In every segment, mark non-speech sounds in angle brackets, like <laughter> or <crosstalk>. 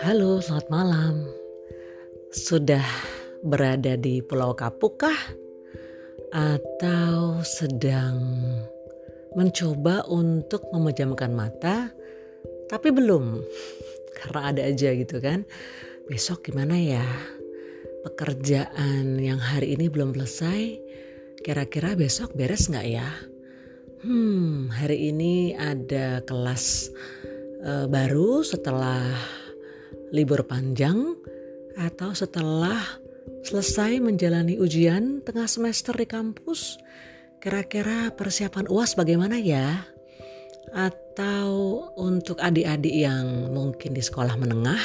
Halo, selamat malam. Sudah berada di Pulau Kapuk kah? Atau sedang mencoba untuk memejamkan mata tapi belum? <laughs> Karena ada aja gitu kan. Besok gimana ya? Pekerjaan yang hari ini belum selesai, kira-kira besok beres nggak ya? Hmm, hari ini ada kelas uh, baru setelah libur panjang atau setelah selesai menjalani ujian tengah semester di kampus, kira-kira persiapan UAS bagaimana ya? Atau untuk adik-adik yang mungkin di sekolah menengah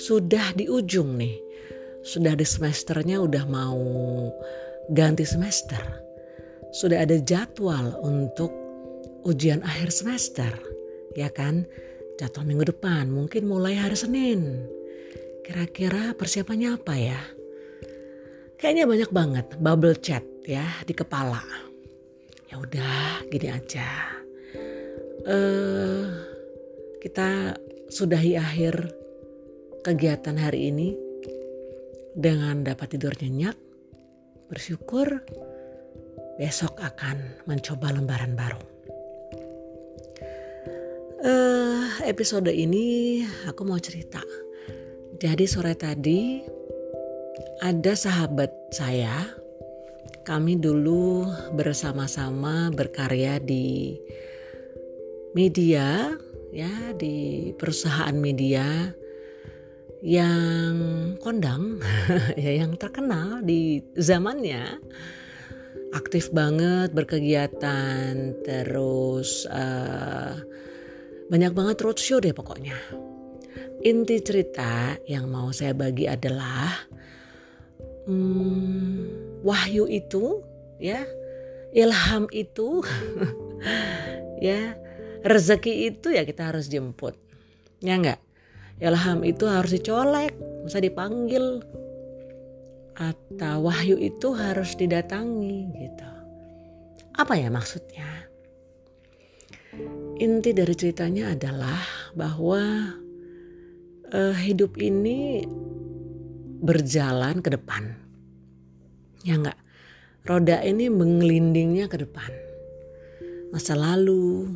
sudah di ujung nih, sudah di semesternya udah mau ganti semester, sudah ada jadwal untuk ujian akhir semester, ya kan? Jadwal minggu depan mungkin mulai hari Senin. Kira-kira persiapannya apa ya? Kayaknya banyak banget bubble chat ya di kepala. Ya udah, gini aja. Eh, uh, kita sudahi akhir kegiatan hari ini dengan dapat tidur nyenyak, bersyukur besok akan mencoba lembaran baru. Uh, episode ini aku mau cerita. Jadi sore tadi ada sahabat saya. Kami dulu bersama-sama berkarya di media ya di perusahaan media yang kondang <laughs> ya yang terkenal di zamannya aktif banget berkegiatan terus uh, banyak banget roadshow deh pokoknya. Inti cerita yang mau saya bagi adalah hmm, wahyu itu ya ilham itu <laughs> ya rezeki itu ya kita harus jemput ya enggak ilham itu harus dicolek bisa dipanggil atau wahyu itu harus didatangi gitu apa ya maksudnya inti dari ceritanya adalah bahwa uh, hidup ini berjalan ke depan. Ya enggak? Roda ini mengelindingnya ke depan. Masa lalu,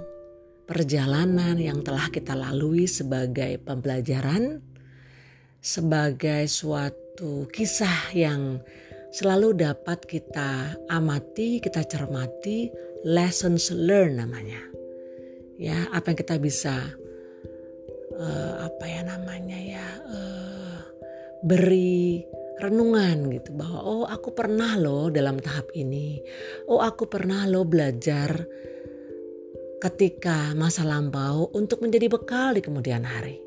perjalanan yang telah kita lalui sebagai pembelajaran, sebagai suatu kisah yang selalu dapat kita amati, kita cermati, lessons learned namanya. Ya, apa yang kita bisa uh, apa ya namanya ya uh, beri renungan gitu bahwa oh aku pernah loh dalam tahap ini. Oh aku pernah loh belajar ketika masa lampau untuk menjadi bekal di kemudian hari.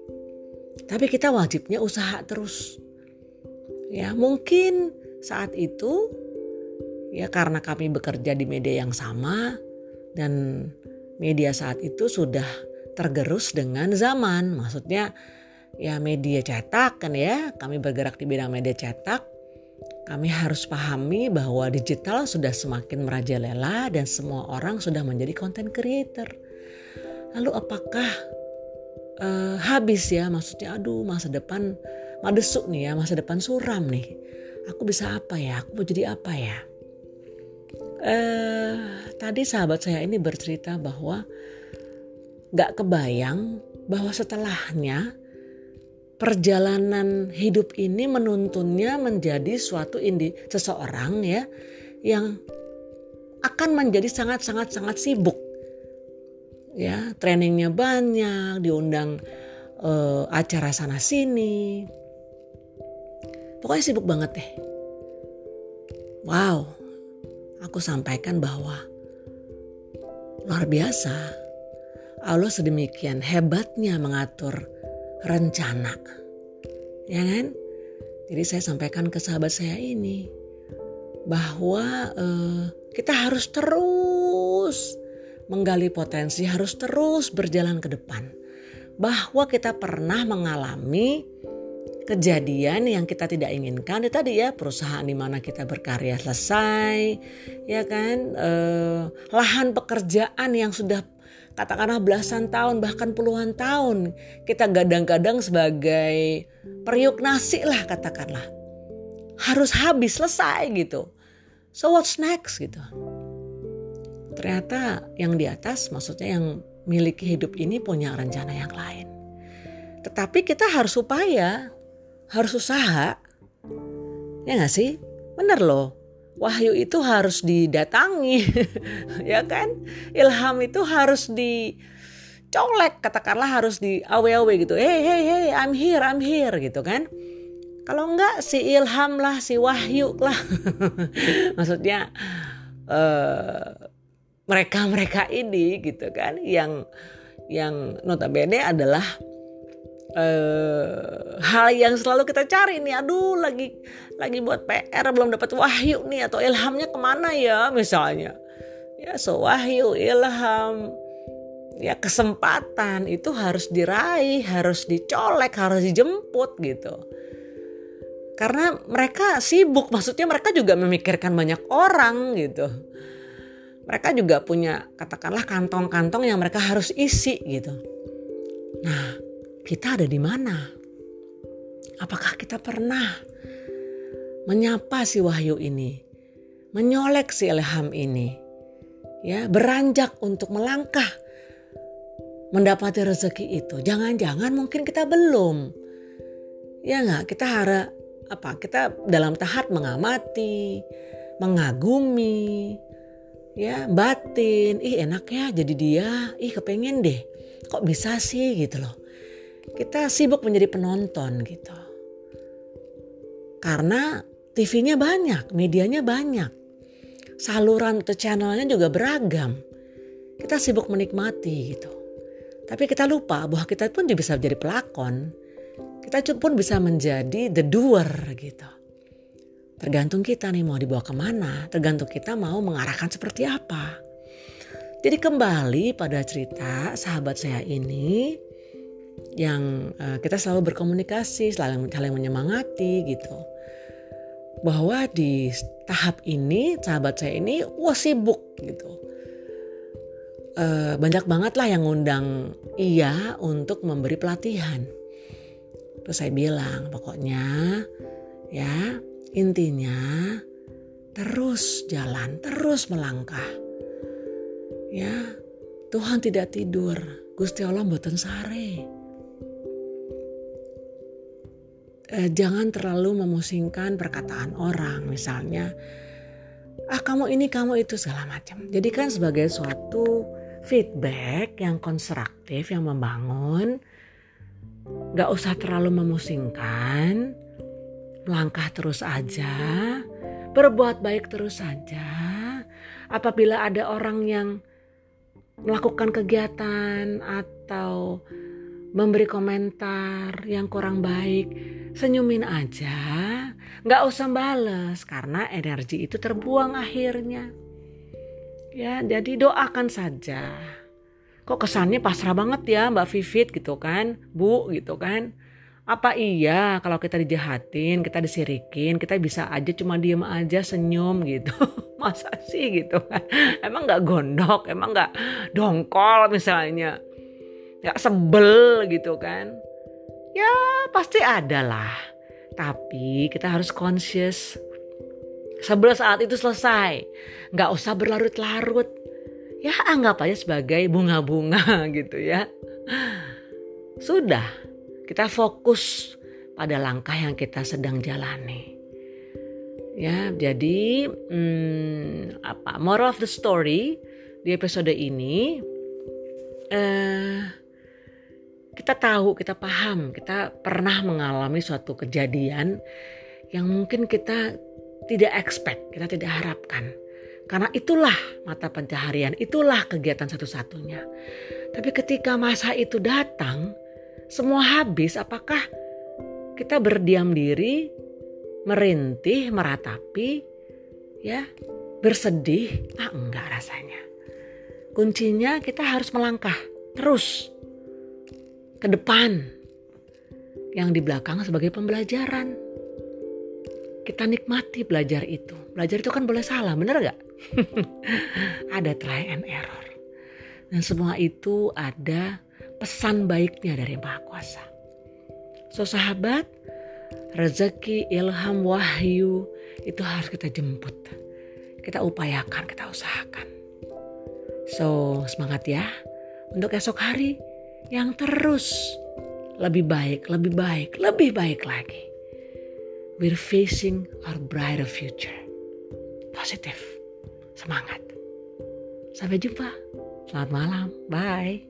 Tapi kita wajibnya usaha terus ya mungkin saat itu ya karena kami bekerja di media yang sama dan media saat itu sudah tergerus dengan zaman. Maksudnya ya media cetak kan ya. Kami bergerak di bidang media cetak. Kami harus pahami bahwa digital sudah semakin merajalela dan semua orang sudah menjadi content creator. Lalu apakah uh, habis ya? Maksudnya aduh masa depan madesuk nih ya, masa depan suram nih. Aku bisa apa ya? Aku mau jadi apa ya? Uh, tadi sahabat saya ini bercerita bahwa gak kebayang bahwa setelahnya perjalanan hidup ini menuntunnya menjadi suatu indi seseorang ya yang akan menjadi sangat-sangat sangat sibuk ya trainingnya banyak diundang uh, acara sana sini pokoknya sibuk banget deh wow aku sampaikan bahwa luar biasa Allah sedemikian hebatnya mengatur rencana. Ya kan? Jadi saya sampaikan ke sahabat saya ini bahwa uh, kita harus terus menggali potensi, harus terus berjalan ke depan. Bahwa kita pernah mengalami kejadian yang kita tidak inginkan. Itu tadi ya perusahaan di mana kita berkarya selesai ya kan? Eh, lahan pekerjaan yang sudah katakanlah belasan tahun bahkan puluhan tahun kita gadang-gadang sebagai periuk nasi lah katakanlah. Harus habis selesai gitu. So what's next gitu? Ternyata yang di atas maksudnya yang miliki hidup ini punya rencana yang lain. Tetapi kita harus upaya harus usaha. Ya nggak sih? Bener loh. Wahyu itu harus didatangi <laughs> ya kan? Ilham itu harus dicolek katakanlah harus di awe-awe gitu. Hey hey hey I'm here I'm here gitu kan? Kalau enggak si ilham lah si wahyu lah. <laughs> Maksudnya uh, mereka-mereka ini gitu kan? Yang yang notabene adalah uh, hal yang selalu kita cari nih aduh lagi lagi buat PR belum dapat wahyu nih atau ilhamnya ke mana ya misalnya. Ya so wahyu ilham ya kesempatan itu harus diraih harus dicolek harus dijemput gitu. Karena mereka sibuk maksudnya mereka juga memikirkan banyak orang gitu. Mereka juga punya katakanlah kantong-kantong yang mereka harus isi gitu. Nah kita ada di mana? Apakah kita pernah menyapa si wahyu ini, menyolek si ilham ini, ya beranjak untuk melangkah mendapati rezeki itu. Jangan-jangan mungkin kita belum, ya nggak? Kita harap apa? Kita dalam tahap mengamati, mengagumi, ya batin. Ih enak ya jadi dia. Ih kepengen deh. Kok bisa sih gitu loh kita sibuk menjadi penonton gitu. Karena TV-nya banyak, medianya banyak. Saluran atau channelnya juga beragam. Kita sibuk menikmati gitu. Tapi kita lupa bahwa kita pun bisa menjadi pelakon. Kita pun bisa menjadi the doer gitu. Tergantung kita nih mau dibawa ke mana, tergantung kita mau mengarahkan seperti apa. Jadi kembali pada cerita sahabat saya ini, yang uh, kita selalu berkomunikasi, selalu saling menyemangati gitu. Bahwa di tahap ini sahabat saya ini wah sibuk gitu. Uh, banyak banget lah yang ngundang iya untuk memberi pelatihan. Terus saya bilang pokoknya ya intinya terus jalan, terus melangkah. Ya, Tuhan tidak tidur. Gusti Allah mboten sare. Eh, jangan terlalu memusingkan perkataan orang. Misalnya ah kamu ini kamu itu segala macam. Jadikan sebagai suatu feedback yang konstruktif yang membangun gak usah terlalu memusingkan. Langkah terus aja. Berbuat baik terus saja apabila ada orang yang melakukan kegiatan atau memberi komentar yang kurang baik senyumin aja, nggak usah bales karena energi itu terbuang akhirnya. Ya, jadi doakan saja. Kok kesannya pasrah banget ya Mbak Vivit gitu kan, Bu gitu kan. Apa iya kalau kita dijahatin, kita disirikin, kita bisa aja cuma diem aja senyum gitu. <laughs> Masa sih gitu kan. Emang nggak gondok, emang nggak dongkol misalnya. Nggak sebel gitu kan Ya pasti ada lah. Tapi kita harus conscious. Sebelum saat itu selesai. Nggak usah berlarut-larut. Ya anggap aja sebagai bunga-bunga <laughs> gitu ya. Sudah. Kita fokus pada langkah yang kita sedang jalani. Ya, jadi hmm, apa? Moral of the story di episode ini eh kita tahu, kita paham, kita pernah mengalami suatu kejadian yang mungkin kita tidak expect, kita tidak harapkan. Karena itulah mata pencaharian, itulah kegiatan satu-satunya. Tapi ketika masa itu datang, semua habis, apakah kita berdiam diri, merintih, meratapi, ya, bersedih? Ah, enggak rasanya. Kuncinya kita harus melangkah terus ke depan. Yang di belakang sebagai pembelajaran. Kita nikmati belajar itu. Belajar itu kan boleh salah, bener gak? <laughs> Ada try and error. Dan semua itu ada pesan baiknya dari Maha Kuasa. So sahabat, rezeki, ilham, wahyu itu harus kita jemput. Kita upayakan, kita usahakan. So semangat ya untuk esok hari yang terus lebih baik, lebih baik, lebih baik lagi. We're facing our brighter future. Positif. Semangat. Sampai jumpa. Selamat malam. Bye.